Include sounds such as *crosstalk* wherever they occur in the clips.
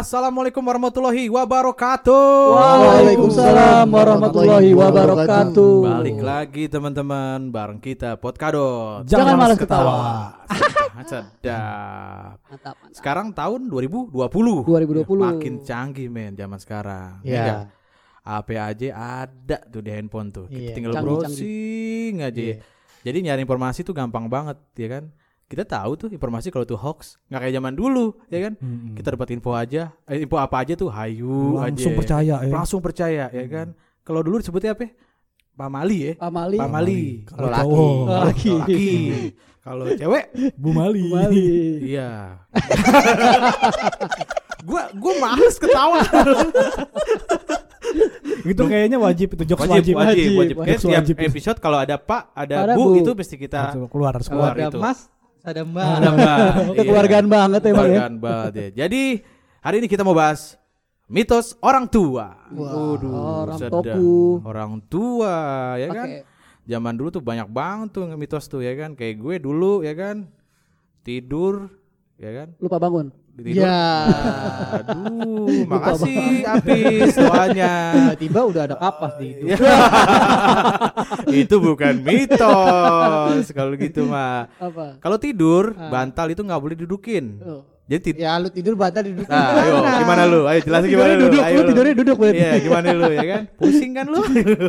Assalamualaikum warahmatullahi wabarakatuh. Waalaikumsalam warahmatullahi wabarakatuh. Balik lagi teman-teman bareng kita Podkado. Jangan malas ketawa. Sedap. Mantap, mantap. Sekarang tahun 2020. 2020. Makin canggih men zaman sekarang. Iya. Ya nggak? apa aja ada tuh di handphone tuh. Kita Iya, tinggal canggih, browsing aja. Iya. Jadi nyari informasi tuh gampang banget ya kan. Kita tahu tuh informasi kalau tuh hoax nggak kayak zaman dulu ya kan. Hmm. Kita dapat info aja, eh, info apa aja tuh hayu langsung aja. percaya ya. Langsung percaya ya kan. Kalau dulu disebutnya apa? Pamali ya. Pamali. Pamali. Kalau Laki. cowok Laki. Laki. Kalau cewek Bu Mali. Pamali. iya. *laughs* gua gua males ketawa. itu kayaknya wajib itu jokes wajib wajib. wajib wajib, wajib. Kayak Wajib. setiap Wajib. episode kalau ada Pak, ada, Ada Bu, Bu. itu mesti kita Harus keluar harus keluar. keluar ada itu. Mas, ada Mbak. ada Mbak. *laughs* Iya. Kekeluargaan banget emang ya. Kekeluargaan banget ya. Jadi hari ini kita mau bahas mitos orang tua. Wah, Waduh, orang sedap. toku. Orang tua ya kan. Pakai Zaman dulu tuh banyak banget tuh mitos tuh ya kan. Kayak gue dulu ya kan tidur ya kan. lupa bangun. Tidur. Ya. Aduh, makasih Apis doanya. Tiba-tiba udah ada kapas di itu. Ya. *laughs* itu bukan mitos kalau gitu mah. Apa? Kalau tidur Ah. bantal itu nggak boleh didudukin. Oh. Jadi tid- Ya lu tidur batal duduk. Nah, ayo gimana lu? Ayo jelasin gimana lu? duduk, Ayo lu tidurnya duduk. Iya, gimana lu ya kan? Pusing kan lu?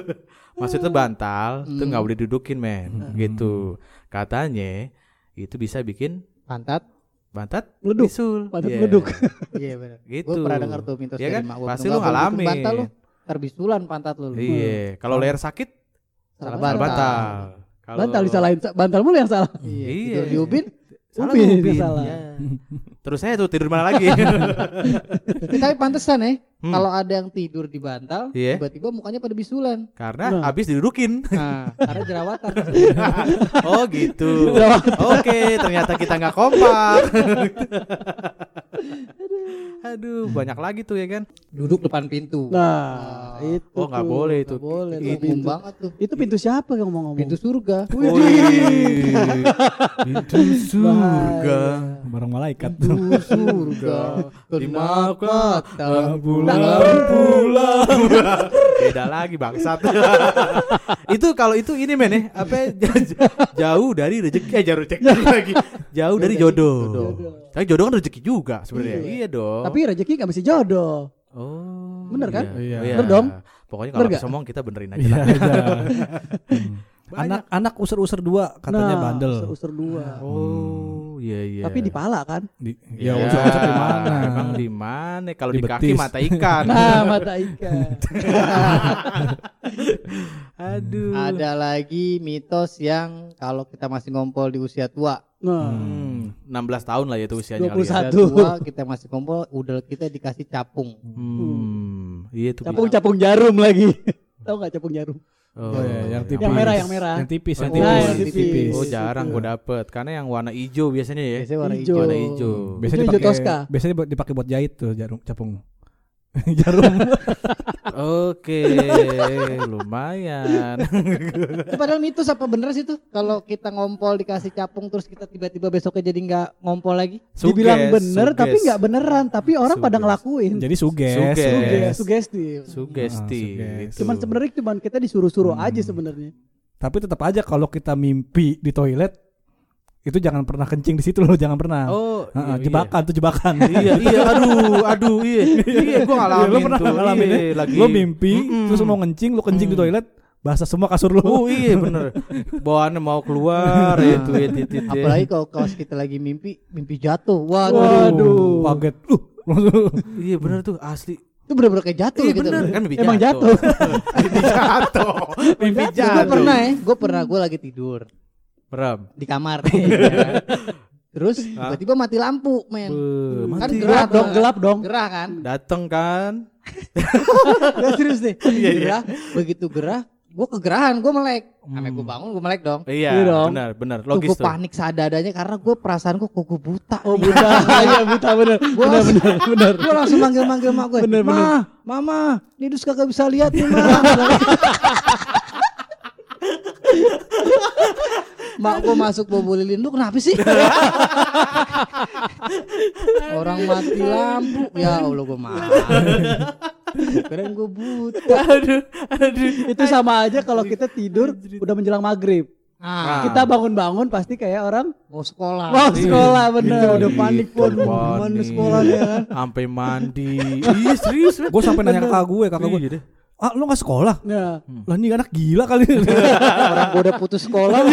*laughs* Maksudnya bantal itu Hmm. nggak boleh didudukin men, gitu. Katanya itu bisa bikin Pantat. Bantat Meleduk. bisul. Pantat Iya, meleduk. *laughs* Iya benar. Gitu. Gue pernah dengar tuh mitos Iya dari kan? mak. Pasti lu ngalamin. Bantal lu. Terbisulan pantat lu. Iya, kalau leher sakit Salah bantal. bantal. Kalau Bantal disalahin, bantal mulu yang salah. Iya. Iya. Tidur di ubin. salah Ubin, ubin. salah. *laughs* Terus saya tuh tidur mana lagi? Eh, *laughs* Tapi pantesan ya. Hmm. Kalau ada yang tidur di bantal, Iya. tiba-tiba mukanya pada bisulan. Karena Nah. habis didudukin. Nah, karena jerawatan. *laughs* Oh gitu. Oke, ternyata kita nggak kompak. Aduh, banyak lagi tuh ya kan. Duduk depan pintu. Nah, itu. Oh, nggak boleh itu. Nggak boleh tuh Itu pintu. banget tuh. Itu pintu siapa yang ngomong-ngomong? Pintu surga. Wih, *laughs* Pintu surga. Barang malaikat. Surga. Lima kata pulang-pulang. Beda lagi bangsat. itu kalau itu ini men ya, apa jauh dari rezeki eh jauh rezeki lagi. Jauh dari jodoh. Tapi jodoh kan rezeki juga sebenarnya. Iya dong. Tapi rezeki nggak mesti jodoh. Oh. Bener kan? Iya. Iya. Iya. Bener dong? Pokoknya kalau habis ngomong kita benerin aja Iya lah. *laughs* Hmm. Banyak. Anak anak user-user dua katanya nah, bandel. Usur dua. Oh, iya iya. Tapi di pala kan? Di, Ya, ya user-user di mana? *laughs* Emang di mana? Kalau Di di, kaki mata ikan. *laughs* Nah, mata ikan. *laughs* Aduh. Ada lagi mitos yang kalau kita masih ngompol di usia tua, Nah, Hmm, 16 tahun lah ya itu usianya kali ya. 21. usia Satu. tua kita masih ngompol, udah kita dikasih capung. Hmm, iya tuh. capung-capung jarum lagi. Tahu nggak capung jarum? Oh, Oh, iya, yang tipis. Yang merah, yang merah. Yang tipis, Oh, yang tipis. tipis. Nah, yang tipis. tipis. Oh, jarang gue dapet karena yang warna hijau biasanya ya. Biasanya warna Hijau. Warna hijau. Biasanya dipakai biasanya buat- dipakai buat jahit tuh jarum capung. *laughs* jarum. Oke, lumayan. Itu padahal mitos apa bener sih tuh? Kalau kita ngompol dikasih capung terus kita tiba-tiba besoknya jadi nggak ngompol lagi? Dibilang Suges, bener tapi suges. nggak beneran. Tapi orang pada Suges. ngelakuin. Jadi suges. Suges. Suges, sugesti. Sugesti. Ah, suges. gitu. Cuman sebenarnya cuman kita disuruh-suruh Hmm. aja sebenarnya. Tapi tetap aja kalau kita mimpi di toilet itu jangan pernah kencing di situ loh, jangan pernah. Oh, Heeh, iya, jebakan tuh jebakan. *laughs* Iya, iya, aduh, aduh, iya, *laughs* iya, gue ngalamin Iya, lo pernah tuh, ngalamin iya, ya? lagi. Lo mimpi Mm-mm. terus mau kencing, lo kencing di Mm. toilet, basah semua kasur lo. Oh iya *laughs* bener Bawaannya mau keluar ya itu ya titit ya. Apalagi kalau kaos kita lagi mimpi, mimpi jatuh. Waduh. Waduh. Kaget. Uh, langsung. Iya bener tuh asli Itu bener-bener kayak jatuh Iya gitu. bener kan mimpi Emang jatuh Mimpi jatuh Mimpi Gue jatuh pernah ya, gue pernah gue lagi tidur Meram di kamar. Iya. *laughs* Terus Hah? tiba-tiba mati lampu, men. Beuh, Kan mati. gerah Gelap dong, kan? gelap dong. Gerah kan? Dateng kan *laughs* Gak serius deh. Iya, iya. Gerah, begitu gerah, gue kegerahan, gue melek. Hmm. Sampai gue bangun, gue melek dong. Iya Iya dong. benar benar Tuh logis gue tuh panik sadadanya karena gue perasaan gue kok gue buta. Oh nih. buta, *laughs* iya buta bener. Gua Bener bener bener. gue langsung manggil-manggil mak gue. Bener, Ma, mama, Nidus kagak bisa lihat nih ma. Mak gue masuk bobo lilin lu kenapa sih? *laughs* Orang mati lampu. Ya Allah gue mati. Keren gue buta. aduh, aduh. Itu sama aja kalau kita tidur udah menjelang maghrib. Ah, Kita bangun-bangun pasti kayak orang mau sekolah. mau sekolah bener. Itu udah panik pun. Panik. Mana sekolahnya kan? Sampai mandi. Iya serius. Gue sampai nanya ke kakak gue, kakak gue, Iya deh. Ah lu gak sekolah? Nah, Lah ini anak gila kali. *laughs* Orang gue udah putus sekolah. *laughs*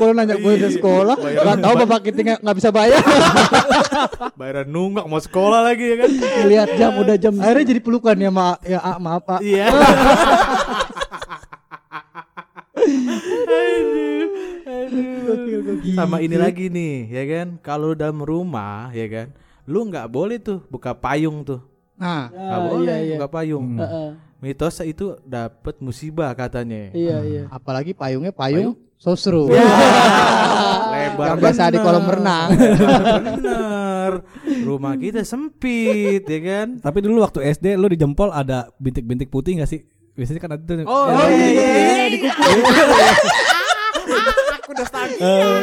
Kalau nanya gue udah sekolah, gak tahu bapak kita nggak nggak bisa bayar. *laughs* Bayaran nunggak mau sekolah lagi ya kan. lihat jam udah jam Akhirnya jadi pelukan ya ma ya ah, maaf pak. Iya. Sama ini lagi nih, ya kan? Kalau dalam rumah, ya kan? Lu nggak boleh tuh buka payung tuh. Nah, Nggak Ah, boleh iya, iya. buka payung. Heeh. Mitos itu dapat musibah katanya. Iya iya. apalagi payungnya payung sosro. Lebar Yang biasa di kolam renang. Bener. Rumah kita sempit, ya kan? Tapi dulu waktu SD lu di jempol ada bintik-bintik putih gak sih? Biasanya kan ada tuh. Oh, Ya, iya, iya, iya, di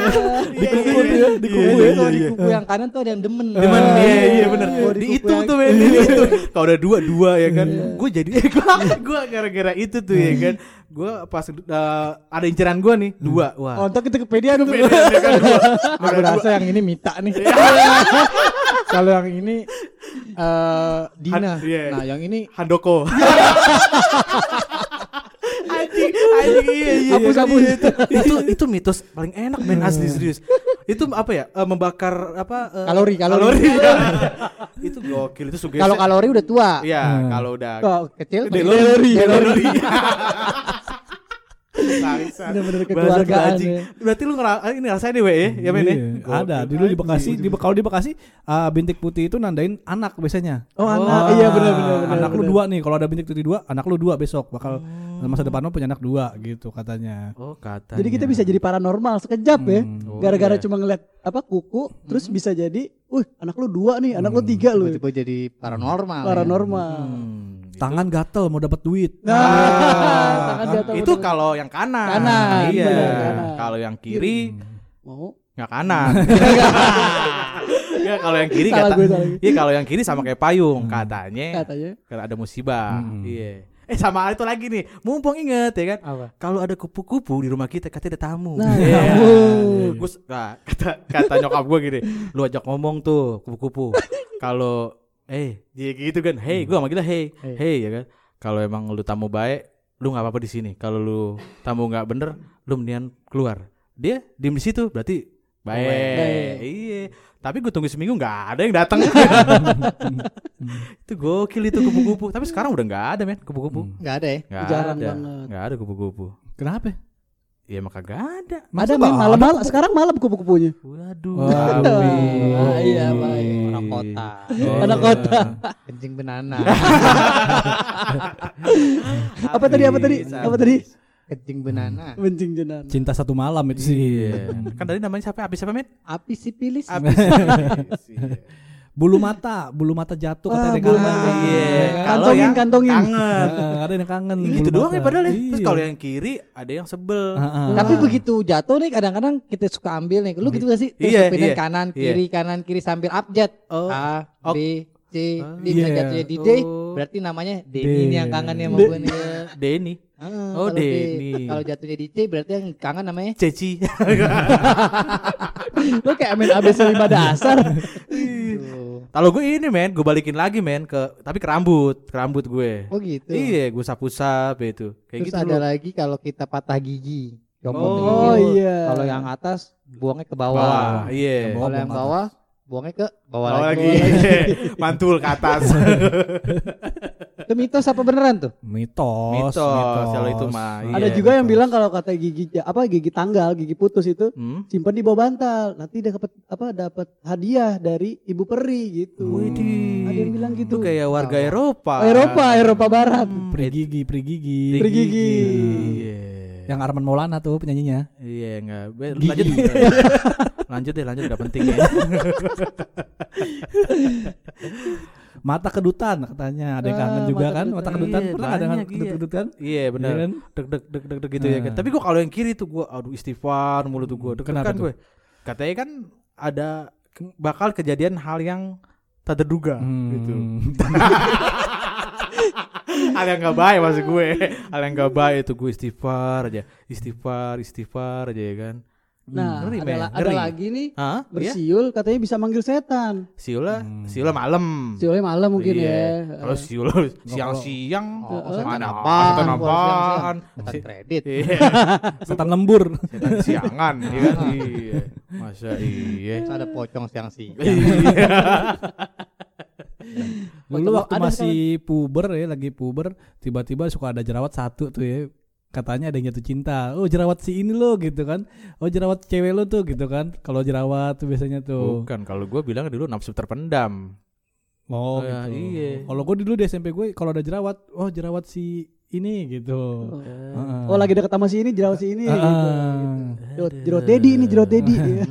kuku. Di kuku tuh ya, di kuku ya. Kalau di kuku yang kanan tuh ada yang demen. Ah, iya iya benar. Di Di kuku itu tuh men, di itu. *laughs* Kalau udah dua dua ya kan. Gue jadi eh *laughs* gua gua gara-gara itu tuh ya kan. Gue pas uh, ada inceran gue nih dua. Wah. Oh, kita kepedean dulu. Nah, gue rasa yang ini Mita nih. *laughs* Kalau yang ini eh Dina. Han- iya. Nah, yang ini Handoko. anjing, anjing iya iya. Hapus, iya, hapus. iya, itu, itu itu mitos paling enak men asli serius. Itu apa ya? eh, membakar apa? eh, Kalori, kalori. *laughs* itu gokil itu sugesti. kalau kalori udah tua. Iya, kalau udah Kok kecil? Delori. *laughs* Bangsat. Bener-bener kekeluargaan anjing. ya. Berarti lu ngera ini ngerasain deh, we ya? Ya, men ya? Iya, ada dulu di Bekasi di kalau di Bekasi uh, bintik putih itu nandain anak biasanya Oh, anak. Iya benar benar benar. anak lu benar. dua nih kalau ada bintik putih dua anak lu dua besok bakal masa depan lu punya anak dua gitu katanya Oh, kata. Jadi kita bisa jadi paranormal sekejap ya. Oh, Gara-gara iya. cuma ngeliat apa kuku, terus bisa jadi, uh anak lu dua nih, anak lu tiga lu. Tiba-tiba jadi paranormal. ya. Paranormal. Hmm, itu- tangan gatel mau dapat duit Nah, Ah, tangan gatal itu kalau yang kanan. Kanan, Iya. Kalau yang kiri mau nggak kanan. *laughs* Ya kalau yang kiri kata. Iya kalau yang kiri sama kayak payung katanya. katanya. Karena ada musibah. Hmm. Iya. Eh sama itu lagi nih. Mumpung inget ya kan. Apa? Kalau ada kupu-kupu di rumah kita katanya ada tamu. Nah, Iya. tamu. Gus, nah, *laughs* kata kata nyokap gue gini, lu ajak ngomong tuh kupu-kupu. Kalau eh dia gitu kan, hey, gue manggilnya hey, Hey. hey ya kan. Kalau emang lu tamu baik, lu nggak apa-apa di sini. Kalau lu tamu nggak bener, lu mendingan keluar. Dia diem di situ, berarti baik. Baik. Iya. Tapi gue tunggu seminggu nggak ada yang datang. *laughs* itu gokil itu kupu-kupu. Tapi sekarang udah nggak ada men kupu-kupu. Enggak ada ya? Nggak Jarang ada. banget. Nggak ada kupu-kupu. kenapa Ya maka gak ada. ada nggak men malam-malam. Sekarang malam kupu-kupunya. Waduh. Waduh. Ah, iya, baik. Kota. Oh. Anak kota. *laughs* Kencing benana. *laughs* Apa tadi? Apa tadi? Apa tadi? Kencing benana. Bencing jenan. cinta satu malam itu sih Iya. Kan tadi namanya siapa? Abis siapa, men? Api sipilis. Abis. *laughs* bulu mata bulu mata jatuh Ah, katanya ada kangen. mata. Iya. Kantongin, kantongin. Kangen. Ada yang kangen Ini gitu doang ya padahal ya. Terus Iya. kalau yang kiri ada yang sebel. Ah, ah. Tapi begitu jatuh nih kadang-kadang kita suka ambil nih. Lu gitu gak sih? Terus Iya, iya. kanan, Iya. kiri, kanan, kiri sambil abjad. Oh. A. B, C, Ah, D. Bisa iya. jatuhnya di D. Oh. Berarti namanya. Denny nih yang kangen sama D. gue nih. Denny. Ah, Oh. Denny. Kalau jatuhnya di C berarti yang kangen namanya Ceci. *laughs* Lo kayak main ABC 5 dasar. Tuh. Kalau gue ini men, gue balikin lagi men ke tapi ke rambut, ke rambut gue. Oh gitu. Iya, gue sapu-sap itu. Kayak Terus gitu ada loh. lagi kalau kita patah gigi. Oh, gigi Oh iya. Kalau yang atas buangnya ke bawah. bawah. Iya. Kalau yang bawah buangnya ke bawah, Bawah lagi. lagi. *laughs* Mantul ke atas. *laughs* Itu mitos apa beneran tuh? mitos Mitos, kalau itu mah. Ada Iya, juga yang mitos. bilang kalau kata gigi apa gigi tanggal, gigi putus itu Hmm? simpan di bawah bantal. Nanti dapat apa dapat hadiah dari ibu peri gitu. Widih. Ada yang bilang gitu. Itu kayak warga Eropa. Eropa, Eropa Barat. pri gigi pri gigi Pri gigi. Iya. Yang Arman Maulana tuh penyanyinya Iya enggak. Lanjut. *laughs* lanjut deh, lanjut enggak penting ya. *laughs* mata kedutan katanya ada yang Ah, kangen juga mata kan kedutan. mata kedutan Iya, pernah ada banyak, kedut iya. kan Iya benar. Iya kan? Deg deg deg deg deg gitu ya kan. Nah. Tapi gua kalau yang kiri tuh gua aduh istighfar mulu tuh gua. Kenapa Deg-degan tuh? gue. Katanya kan ada bakal kejadian hal yang tak terduga gitu. *laughs* Hal yang gak baik maksud gue. Hal yang gak baik itu gue istighfar aja, istighfar, istighfar aja ya kan. Nah, Ngeri, ada, la- ada lagi nih Hah? Iya? bersiul katanya bisa manggil setan. Siula, Hmm. siula malam. Siulnya malam mungkin Iya. ya. Kalau siula siang-siang Oh, apaan? Kalau siang-siang. apaan? Setan kredit. Iya. *laughs* Setan lembur. Setan siangan ya *laughs* kan? Iya. Masa iya. Ada pocong siang sih. Iya. *laughs* Dulu waktu ada masih puber ya, lagi puber, tiba-tiba suka ada jerawat satu tuh ya. Katanya ada yang jatuh cinta. Oh jerawat si ini lo gitu kan. Oh jerawat cewek lo tuh gitu kan. Kalau jerawat tuh biasanya tuh. Bukan kalau gue bilang dulu nafsu terpendam. Oh, Oh, gitu. iya. Kalau gue dulu di SMP gue kalau ada jerawat, oh jerawat si ini gitu. Heeh. Oh lagi deket sama si ini jerawat si ini Heeh. gitu. Jerawat, jerawat dedi ini jerawat dedi. Iya.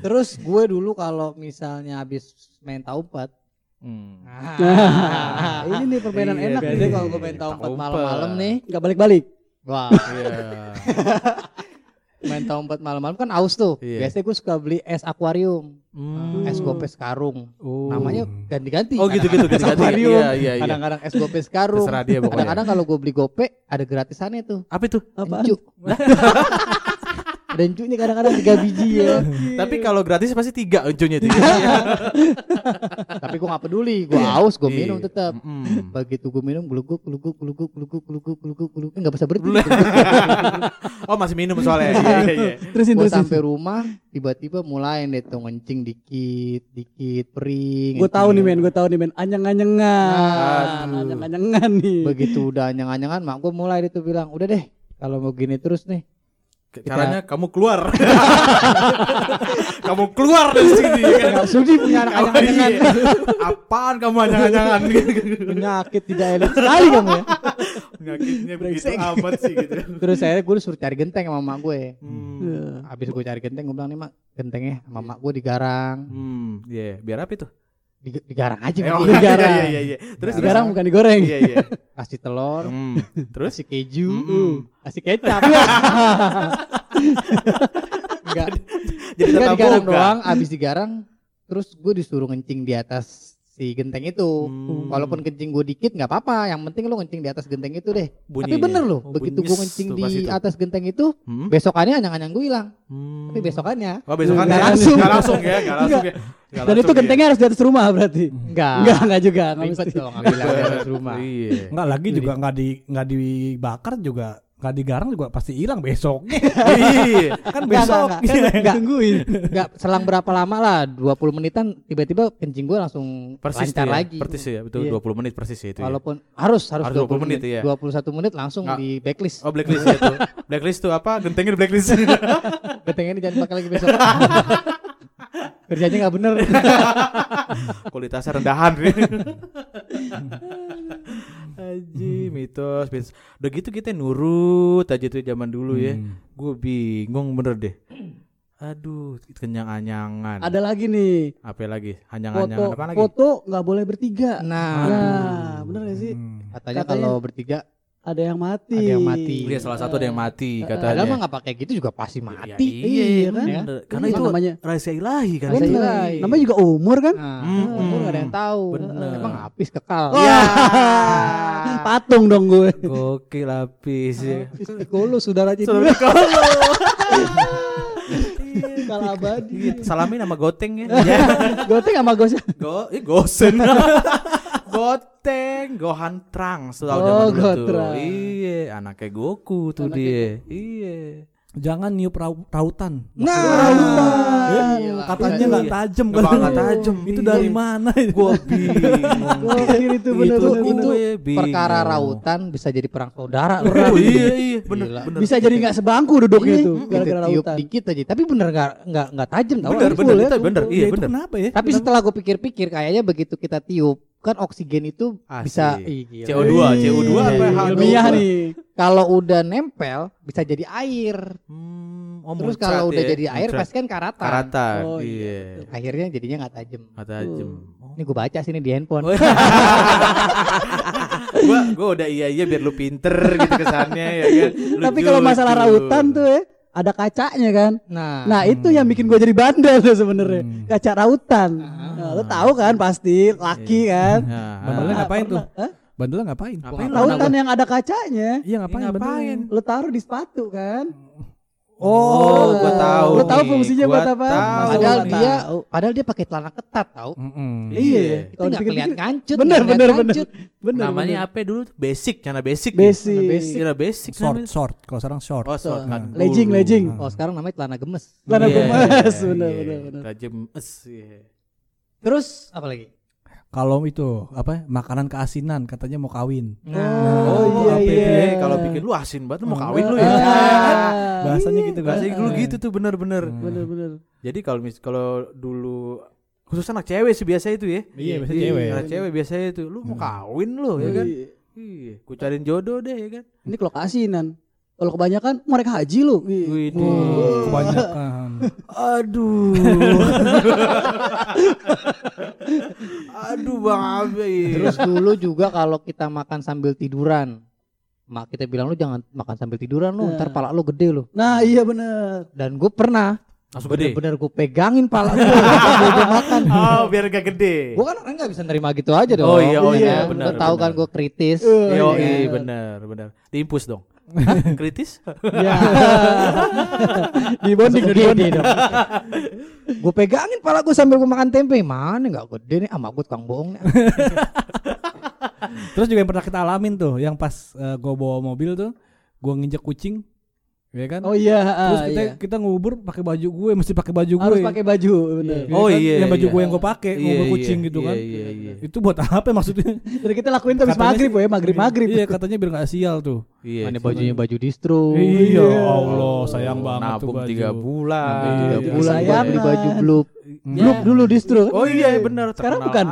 Terus gue dulu kalau misalnya habis main taupat, Hmm. Nah, *laughs* ini nih permainan Iya, enak nih. kalau gue main taupat Taupat. malam-malam nih, Enggak balik-balik. wah *laughs* Iya. main taupat malam-malam kan aus tuh. Iya. Biasanya gue suka beli es akuarium, Hmm. es gopes karung. Oh. Namanya ganti-ganti. Oh gitu-gitu ganti-ganti. akuarium, Iya iya iya. Kadang-kadang es gopes karung. Terserah dia pokoknya. Kadang-kadang kalau gue beli gope ada gratisannya tuh. Apa itu? Apaan? *laughs* Encunya kadang-kadang tiga biji ya. *laughs* Tapi kalau gratis pasti tiga uncunya itu. *laughs* Tapi gue gak peduli, gue aus, gue minum Iya. tetap. Mm. Begitu gue minum geluguk geluguk geluguk geluguk geluguk geluguk geluguk nggak bisa berhenti. *laughs* Oh masih minum soalnya. Iya iya iya. Terusin Gue sampai rumah tiba-tiba mulai deh tuh ngencing dikit dikit perih. Gue tahu nih men, gue tahu nih men, anyang-anyangan, Aduh. anyang-anyangan nih. Begitu udah anyang-anyangan mak gue mulai deh tuh bilang udah deh kalau mau gini terus nih Caranya kamu keluar. *laughs* kamu keluar dari sini. kan? nggak sudi punya anak iya. Apaan kamu anyang-anyangan? Penyakit tidak elit sekali kamu ya. Penyakitnya begitu amat sih gitu. Terus saya gue disuruh cari genteng sama mak gue. Hmm. Habis gue cari genteng gue bilang nih mak gentengnya sama mak gue digarang. Hmm, iya, biar apa itu? Di, digarang aja Eh, Mak. oh, digarang. Iya iya iya. Terus Digarang bukan digoreng. Iya iya. kasih telur, Hmm, Terus kasih keju, Mm-mm. kasih kecap. *laughs* Enggak, jadi Enggak tetap digarang doang, abis digarang terus gue disuruh ngencing di atas si genteng itu. Hmm. Walaupun kencing gue dikit nggak apa-apa, yang penting lo ngencing di atas genteng itu deh. Tapi Bunyinya. bener loh, Oh, begitu bunyi gue ngencing tuh di itu. atas genteng itu, Hmm? besokannya anyang-anyang gue hilang. Hmm. Tapi besokannya Oh besokan Nggak ya? langsung. Nggak langsung ya, nggak langsung ya. Nggak Dan itu langsung ya. gentengnya harus di atas rumah berarti. enggak. Enggak, enggak juga, enggak mesti. kalau ngambil di atas rumah. Iya. Enggak lagi juga nggak di nggak dibakar juga nggak digarang juga pasti hilang besok. *laughs* Iya. kan besok. enggak, enggak. Enggak. Tungguin. Enggak, selang berapa lama lah, 20 menitan tiba-tiba kencing gue langsung Persis lancar ya. lagi. Persis ya, betul Iya. 20 menit persis ya itu. ya. Walaupun harus harus, Harus 20 menit, iya. 21 menit langsung Nggak. di backlist. Oh blacklist ya tuh. Blacklist tuh apa? Gentengnya di blacklist. *laughs* Gentengnya ini jangan pakai lagi besok. *laughs* Kerjanya nggak bener. Kualitasnya rendahan. Aji, mitos, mitos. Udah gitu kita nurut aja tuh zaman dulu ya. Hmm. Gue bingung bener deh. Aduh, kenyang-anyangan. Ada lagi nih. Apa lagi? Foto Anyang-anyangan apa lagi? foto nggak boleh bertiga. Nah, Nah, bener gak sih? Hmm. katanya Katanya- kalau bertiga Ada yang mati. Ada yang mati. Iya, salah satu ada yang mati padahal katanya. mah nggak pakai gitu juga pasti Ya, mati. iya, Iya kan? bener. Karena Iya, itu namanya. rahasia ilahi kan. Rahasia ilahi. Namanya juga umur kan? Nah, Hmm, umur nggak ada yang tahu. Bener. Emang habis kekal. Iya. *laughs* Patung dong gue. Gokil lapis ya. Psikolo saudara jadi. Saudara kalau *laughs* Kalau abadi. salamin sama goteng ya. *laughs* Goteng sama gosnya. Go, eh gosen. Goteng, Gohan Trunks tuh Oh, zaman dulu tuh. Iya, anaknya Goku tuh dia. Iya. Jangan niup rau- rautan. Nah, Rautan. Katanya Iya. nggak tajam Nggak kan. nggak tajam. Itu Iya. dari mana itu? Gua bingung. Itu bener itu itu Gue perkara rautan bisa jadi perang saudara. Oh iya iya bener Gila. bener. Bisa jadi nggak sebangku duduknya Iya, tuh gitu, gara-gara tiup rautan. dikit aja. Tapi bener nggak nggak nggak tajam tau. Bener bener ya, itu bener. Iya Ya, itu bener. kenapa ya? Tapi setelah gue pikir-pikir kayaknya begitu kita tiup kan oksigen itu Asik. bisa Ih, gila. CO2, CO2 apa Iya, H2O? Ilmiah nih. Kalau udah nempel bisa jadi air. Hmm, oh, Terus kalau udah ya, jadi air muncrat. pasti kan karatan. karatan. Oh, iya. Akhirnya jadinya nggak tajam. Kata jem. Oh. Ini gue baca sini di handphone. Oh, *laughs* gua gua udah iya iya biar lu pinter gitu kesannya ya kan. Lu Tapi kalau masalah rautan tuh ya, ada kacanya kan. Nah, Nah, itu yang bikin gue jadi bandel tuh sebenarnya. Hmm. Kaca rautan. Nah, lu tahu kan pasti laki kan. Nah, Bandelnya ngapain tuh? Hah? Bandelnya ngapain? Ngapain? Rautan yang ada kacanya. Iya ngapain? ngapain? bandelnya? Lu taruh di sepatu kan. Oh, gua tahu. Lu tahu fungsinya Gua buat apa? tahu. padahal Tahu. dia padahal dia pakai celana ketat tahu. Mm-mm. Iya. Itu Kalau nggak kelihatan kancut. Bener bener bener. Bener. namanya bener. apa dulu? Basic, cara basic. Basic. Basic. Cara basic Short, namanya. short. Kalau sekarang short. Oh, short kan. Legging, dulu. legging. Oh, sekarang namanya celana gemes. Celana Iya, gemes, iya, bener, iya. bener, bener. Celana gemes, iya. Terus apa lagi? Kalau itu apa? Makanan keasinan katanya mau kawin. Oh, iya, apa itu iya. ya? Kalau bikin lu asin banget lu mau kawin lu ya. *laughs* Ah, Bahasanya gitu kan. Bahasa dulu gitu tuh bener-bener. Bener bener. Jadi kalau mis kalau dulu khusus anak cewek sih biasa itu ya. Iya, biasa cewek. Anak cewek biasanya itu lu mau kawin lu ya kan. Iya. Iya, ku cariin jodoh deh ya kan. Ini kalau keasinan. Kalau kebanyakan mereka haji lu. Iya. Wih, Kebanyakan. Aduh. *laughs* Aduh Bang Abe. Terus dulu juga kalau kita makan sambil tiduran, mak kita bilang lu jangan makan sambil tiduran lu, Nah. ntar pala lu gede lu. Nah, iya bener. Dan gue pernah langsung gede. bener-bener gue pegangin pala gue *laughs* gue makan. Oh, biar gak gede. Gue kan orang nggak bisa nerima gitu aja dong. Oh iya, oh iya, Lu benar, tahu kan benar. gue kritis. Eh, Yo, iya. iya benar, benar. Diimpus dong. *laughs* Kritis? *laughs* Ya. di bonding, di bonding. gue pegangin pala gue sambil gue makan tempe. Mana nggak gede nih, ama gue tukang bohong. Terus juga yang pernah kita alamin tuh, yang pas gue bawa mobil tuh, gue nginjek kucing, ya kan? Oh iya, Terus kita iya. kita ngubur pakai baju gue, mesti pakai baju gue. harus pakai baju, bener. Ya Oh kan? iya, Yang baju iya. gue yang gue pakai, Iya, ngubur iya, kucing gitu iya, kan. Iya, iya. Itu buat apa maksudnya? Jadi kita lakuin tuh habis maghrib ya, maghrib maghrib. Iya, katanya biar gak sial tuh. Iya. Mana bajunya baju distro. Iya, Allah, sayang banget tuh Nabung baju. tiga bulan. Tiga Iya, bulan buat sayangan. beli baju blue. Blue dulu distro. kan? Oh iya benar. Sekarang bukan?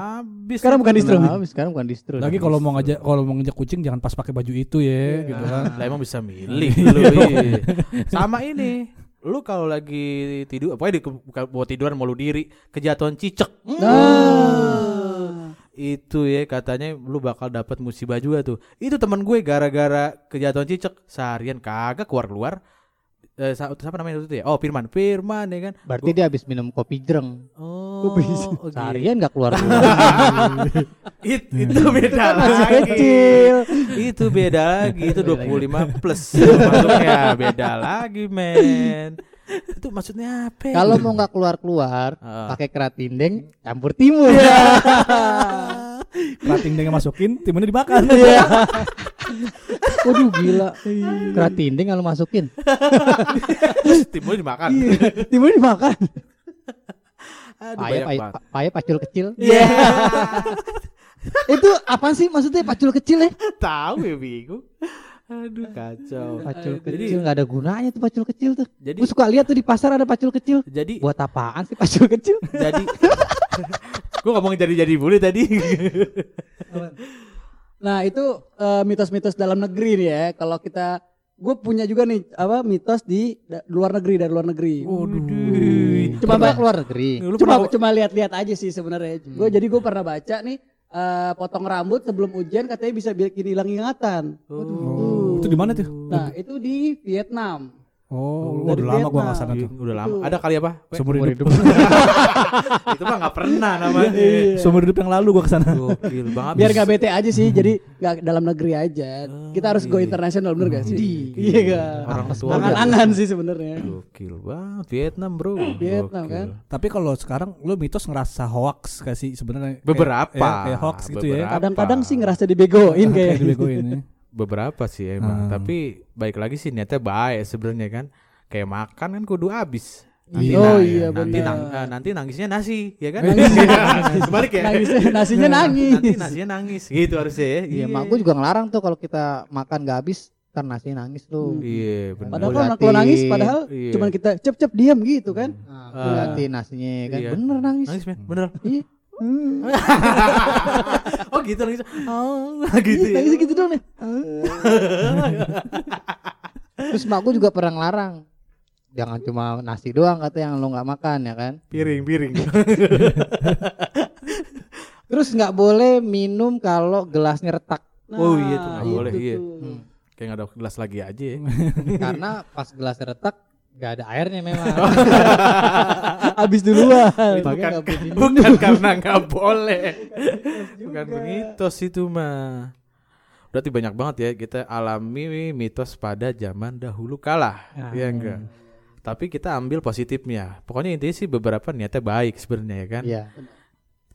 Habis. Sekarang bukan distro. Nah, sekarang bukan distro. Lagi kalau mau ngajak kalau mau nginjek kucing jangan pas pakai baju itu ya, gitu kan. Lah emang bisa milih lu. iya. *laughs* Sama ini. Lu kalau lagi tidur, pokoknya di bukan buat tiduran mau lu diri, kejatuhan cicek. Nah. Itu ya katanya lu bakal dapat musibah juga tuh. Itu teman gue gara-gara kejatuhan cicek seharian kagak keluar-keluar. Eh, siapa namanya itu ya? Oh, Firman. Firman ya kan. Berarti dia habis minum kopi jreng. Oh. Oh, gitu. Seharian nggak keluar. *laughs* It- itu beda Masih lagi. kecil. itu beda lagi. Itu 25 plus. *laughs* Masuknya beda lagi, men. Itu maksudnya apa? ya? Kalau mau nggak keluar keluar, Ah. pakai keratindeng campur timun. *laughs* Kerating dengan masukin, timunnya dimakan. Iya. Waduh gila. Keratindeng kalau masukin. timun dimakan. Iya. Timun dimakan. Aduh, Paya, pacul kecil. Iya. *laughs* Itu apa sih maksudnya pacul kecil ya? Tahu ya bingung. Aduh kacau. Pacul Jadi- kecil nggak ada gunanya tuh pacul kecil tuh. Jadi Gue suka lihat tuh di pasar ada pacul kecil. jadi Buat apaan sih pacul kecil? jadi *laughs* gue ngomong jadi jadi bully tadi. *laughs* Nah itu eh, mitos-mitos dalam negeri nih ya. Kalau kita, gue punya juga nih apa mitos di da- luar negeri dari luar negeri. Waduh. Cuma ba- keluar negeri. Lu cuma pernah- cuma lihat-lihat aja sih sebenarnya. Gue jadi gue pernah baca nih eh, potong rambut sebelum ujian katanya bisa bikin hilang ingatan. Oh, itu di mana tuh? Nah itu di Vietnam. Oh, udah lama gua Vietnam. nggak sana tuh. Udah lama. Ada kali apa? *laughs* Seumur hidup. *laughs* *laughs* itu mah nggak pernah namanya. Seumur hidup yang lalu gua ke sana. Gokil banget. Biar gak bete aja sih, jadi gak dalam negeri aja. Kita harus go internasional bener gak sih? Iya gak? Orang tua Angan-angan sih sebenarnya. Gokil banget Vietnam, Bro. Vietnam, kan? Tapi kalau sekarang lu mitos ngerasa hoax gak sih sebenarnya? Kayak- Beberapa. ya, kayak hoax gitu ya. Kadang-kadang sih ngerasa dibegoin Kayak kayak. dibegoin ya. Beberapa sih emang, Hmm. tapi baik lagi sih niatnya baik sebenarnya kan. Kayak makan kan kudu habis. Iya. nang- Oh iya, nanti, nang- eh, nanti nangisnya nasi, ya kan? Nangis. Sebalik ya. Nangisnya- nasinya nangis. Nanti nasinya nangis, gitu harusnya ya. Iya, mak gue juga ngelarang tuh kalau kita makan gak habis, ntar nasi nangis tuh. Iya, benar. Padahal kalau nangis, padahal Iya. cuman kita cep-cep diam gitu kan. Nah, gua liatin nasinya kan, Iya. bener nangis. Nangis, men. Bener. Iya. *laughs* oh, gitu nangis. Oh, *laughs* gitu Iya, ya. nangis gitu dong nih. *laughs* Terus mak gue juga pernah ngelarang. Jangan cuma nasi doang kata yang lo nggak makan ya kan. Piring, piring. Terus nggak boleh minum kalau gelasnya retak. Oh, iya tuh, nggak Nah, boleh, iya. Hmm. Kayak nggak ada gelas lagi aja ya. Karena pas gelasnya retak Gak ada airnya memang. *laughs* Habis duluan. Bukan, bukan karena nggak boleh. *laughs* bukan mitos itu mah. Berarti banyak banget ya kita alami mitos pada zaman dahulu kala. Nah. Ya enggak. Tapi kita ambil positifnya. Pokoknya intinya sih beberapa niatnya baik sebenarnya ya kan. Iya.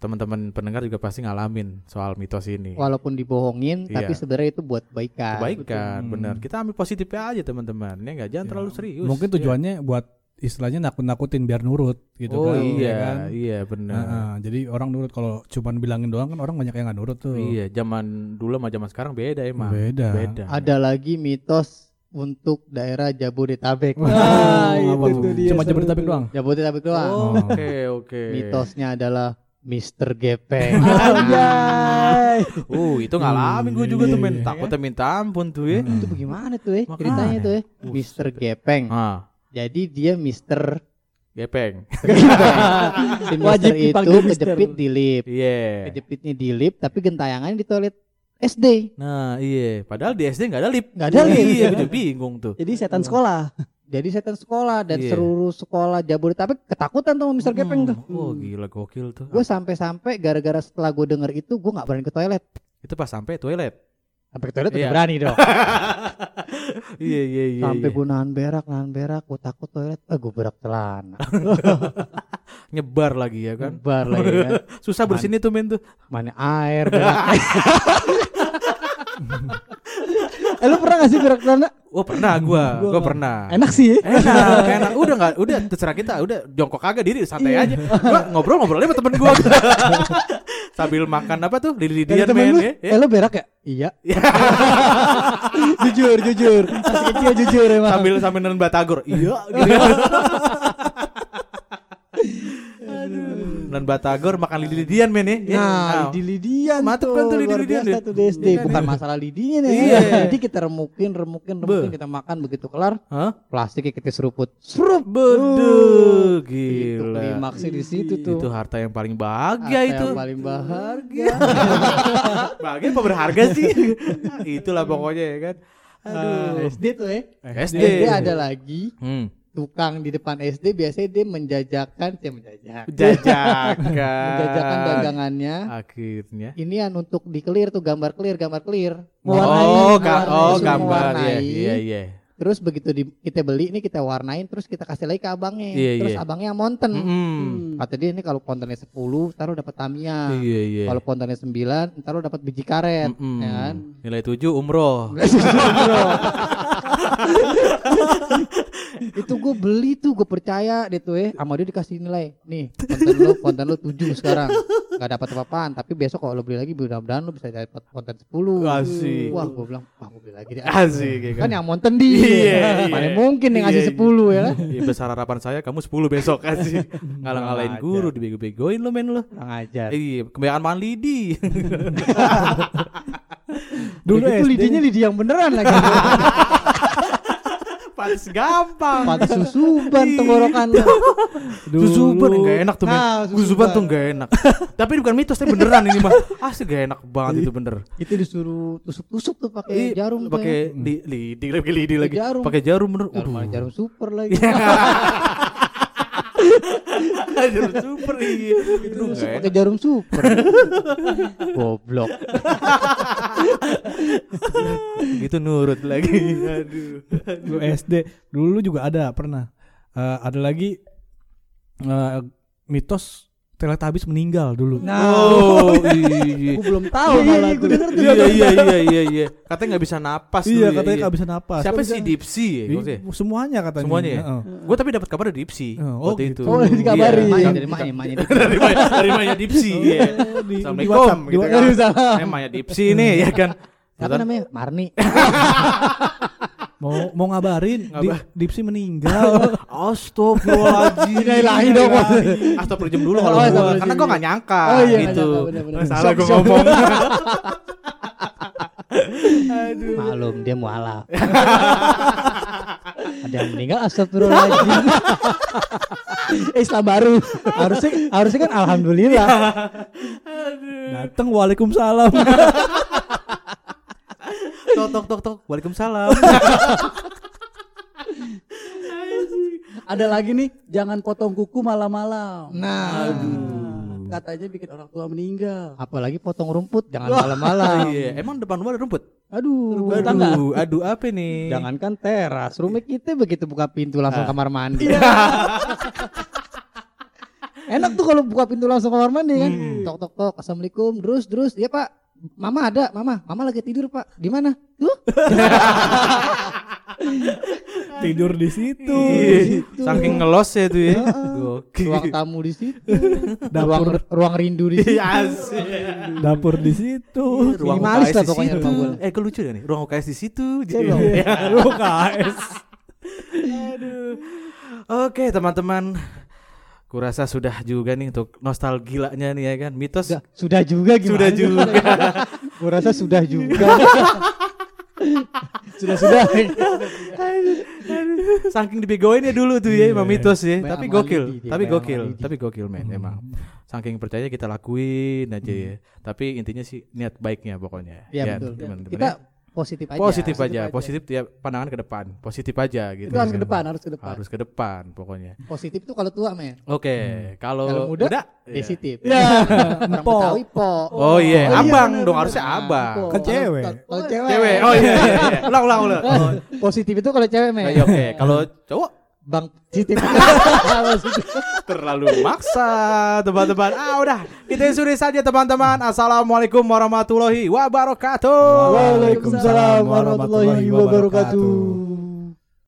Teman-teman pendengar juga pasti ngalamin soal mitos ini. Walaupun dibohongin, Iya. tapi sebenarnya itu buat kebaikan. Kebaikan, Hmm. benar. Kita ambil positifnya aja teman-teman. Ya enggak, jangan Ya. terlalu serius. Mungkin Ya. tujuannya buat istilahnya nakut-nakutin biar nurut gitu oh kan. iya, ya kan? iya benar. Heeh, jadi orang nurut kalau cuman bilangin doang kan orang banyak yang nggak nurut tuh. Iya, zaman dulu sama zaman sekarang beda emang. Beda. Beda. Ada lagi mitos untuk daerah Jabodetabek. Nah, Apa itu tuh dia Cuma Jabodetabek doang. Jabodetabek doang. Oh, Oke, oke. Mitosnya adalah Mr. Gepeng. Anjay. Uh, itu ngalamin gue juga tuh men. Iya, Takutnya minta ampun tuh ya. itu bagaimana tuh ya? Makanya. Ceritanya tuh ya. Mr. Gepeng. Ah, Jadi dia Mr. gepeng. *laughs* si Wajib Mr. itu Mister. kejepit di lip. Iya. Kejepitnya di lip tapi gentayangannya di toilet SD. Nah, iya. Padahal di SD nggak ada lip. Nggak ada lip. Iya, gue bingung tuh. Jadi setan sekolah. Jadi setan sekolah dan Iya. seluruh sekolah Jabodetabek ketakutan tuh sama Mr. Gepeng tuh. Hmm, Oh, gila gokil tuh. Gue sampai-sampai gara-gara setelah gue denger itu gue nggak berani ke toilet. Itu pas sampai toilet. Sampai ke toilet Iya. udah berani dong. *laughs* Iya, iya, iya. sampai iya. gue nahan berak, nahan berak, gue takut toilet. Eh gue berak celana. *laughs* nyebar lagi ya kan. Bar lagi kan. *laughs* Susah bersihin tuh men tuh. Mana air berak. Eh lu pernah gak sih berak celana? Oh, pernah gua. Gua Gua pernah. Enak sih enak enak udah nggak udah terserah kita udah jongkok kagak diri santai aja gua ngobrol ngobrol aja sama temen gua sambil makan apa tuh lidi-lidian Kata temen men lu, ya, ya. Eh lu berak ya? Iya. *laughs* jujur, jujur. Masih kecil jujur emang. sambil sambil nelen batagor iya gitu *laughs* dan batagor makan lidi-lidian men ya Nah, di lidian Mantep tuh, kan tuh lidi-lidian biasa deh. tuh. Iya kan, Bukan iya. masalah lidinya nih. Iya. Jadi kita remukin, remukin, remukin, kita makan begitu kelar, Hah? plastiknya kita seruput. Serup. Beduh, gila. klimaksnya di situ tuh. Itu harta yang paling bahagia Harta itu. yang paling berharga. *laughs* Bahagia apa berharga sih? Itulah pokoknya ya kan. Ah, Aduh. SD tuh ya. SD. SD ada lagi Hmm. Tukang di depan SD biasanya dia menjajakan, saya menjajak. Jajakan. menjajakan dagangannya. Akhirnya. Inian untuk di clear tuh gambar clear, gambar clear. Mewarnai, Oh, ga- oh gambar ya. Iya, iya. Terus begitu di, kita beli ini kita warnain terus kita kasih lagi ke abangnya. Iya, terus iya. abangnya monten. Mm-mm. Kata dia ini kalau kontennya 10 taruh dapat Tamiya. Iya, iya. Kalau kontennya 9 taruh dapat biji karet, Mm-mm. ya kan? Nilai 7 umroh. *laughs* *laughs* itu gue beli tuh gue percaya deh tuh ya sama dia dikasih nilai nih konten lu konten lu 7 sekarang nggak dapat apa-apaan tapi besok kalau lo beli lagi mudah-mudahan lu bisa dapat konten 10 Asik. wah gue bilang wah gue beli lagi deh Asik ya kan kan. yang monten di Iya, mana iya. mungkin yang ngasih Iya, 10 ya kan Iya, besar harapan saya kamu 10 besok *laughs* kasih. Ngalang-ngalain guru dibego-begoin lo men lo. kurang ajar Iya, kebanyakan makan lidi. *laughs* dulu itu SD. lidinya lidi yang beneran lagi gampang. Pantes susuban tenggorokan lu. Susuban enggak enak tuh. Nah, Susuban susuban. tuh enggak enak. Tapi bukan mitos, tapi beneran ini mah. Asli gak enak banget itu bener. itu disuruh tusuk-tusuk tuh pakai jarum ya. pakai li, lidi lagi lidi lagi. Pakai jarum bener. jarum, jarum super lagi *laughs* jarum super iya. Tusuk enggak pakai jarum super *laughs* goblok *laughs* Gitu nurut lagi. Aduh. Lu SD dulu juga ada pernah. Eh, ada lagi eh, mitos Teletubbies meninggal dulu. Oh, *laughs* iya. Gue belum tahu Iya, malah iya, denger tuh. Iya iya iya iya iya. Katanya nggak bisa napas iya dulu ya, katanya iya. nggak bisa napas. Siapa sih Dipsy ya? Semuanya katanya. Semuanya ya? Heeh. Gue tapi dapat kabar dari Dipsy Oh, waktu gitu. itu. Oh, dikabari. Iya. Dari maknya maknya *laughs* dari Maya, dari Maya Dipsy. Iya. di- di Assalamualaikum gitu kan. Maya Dipsy nih ya kan. Siapa namanya? Marni. *laughs* Mau mau ngabarin di. Dipsy meninggal. *laughs* Astagfirullahaladzim. Innalillahi dong. Astagfirullahaladzim dulu kalau Oh, gua. astagfirullahaladzim. Karena gua gak nyangka Oh, iya, nggak gitu. nyangka, bener-bener. Salah gua ngomong. Malum dia mualaf. *laughs* Ada yang meninggal astagfirullahaladzim. *laughs* Islam baru. harusnya harusnya kan alhamdulillah. Datang Waalaikumsalam. Tok tok tok tok. Waalaikumsalam. Ada lagi nih, jangan potong kuku malam-malam. Nah, Katanya bikin orang tua meninggal. apalagi potong rumput jangan malam-malam. Iya, emang depan rumah ada rumput? Aduh, tangga. Aduh, aduh apa nih? Jangankan teras, rumah kita begitu buka pintu langsung Ah. kamar mandi. *laughs* Enak tuh kalau buka pintu langsung kamar mandi kan. Tok tok tok, assalamualaikum, terus terus, iya pak, mama ada, mama, mama lagi tidur pak, di mana? Tuh, *laughs* Tidur di situ. Iya, Saking ngelos ya tuh ya. Gokil. ruang tamu di situ, Dapur. ruang ruang rindu di situ. Iya, asik. Dapur di situ. Ruang Minimalis UKS lah di pokoknya situ. rumah. Eh, kelucu ya nih. Ruang UKS di situ. Iya, Lu KS. Aduh. Oke, teman-teman. Kurasa sudah juga nih untuk nostalgilanya nih ya kan. Mitos Sudah, sudah juga gimana? Sudah juga. *laughs* Gua rasa sudah juga. *laughs* Sudah sudah. saking dibegoin ya dulu tuh ya sama mitos ya. Tapi gokil, dia, tapi gokil, tapi gokil men emang. Saking percaya kita lakuin aja ya. Tapi intinya sih niat baiknya pokoknya. Iya betul. teman-teman Kita ya. Positif aja. positif, positif aja, aja. positif ya pandangan ke depan, positif aja gitu. Itu harus ke depan, harus ke depan. Harus ke depan pokoknya. Positif tuh kalau tua men. Oke, kalau Kalau muda, muda. Positif. Ya. Orang *laughs* Empok. Betawi po. Oh iya, Oh iya, abang bener, dong bener. harusnya Nah, abang. Kan cewek. Kalau cewek. Cewek. Oh iya, iya, iya. Ulang, ulang, ulang. *laughs* Positif itu kalau cewek men. iya, oke. Kalau cowok Bang positif. *laughs* terlalu maksa teman-teman ah udah kita suri saja teman-teman assalamualaikum warahmatullahi wabarakatuh Waalaikumsalam warahmatullahi wabarakatuh.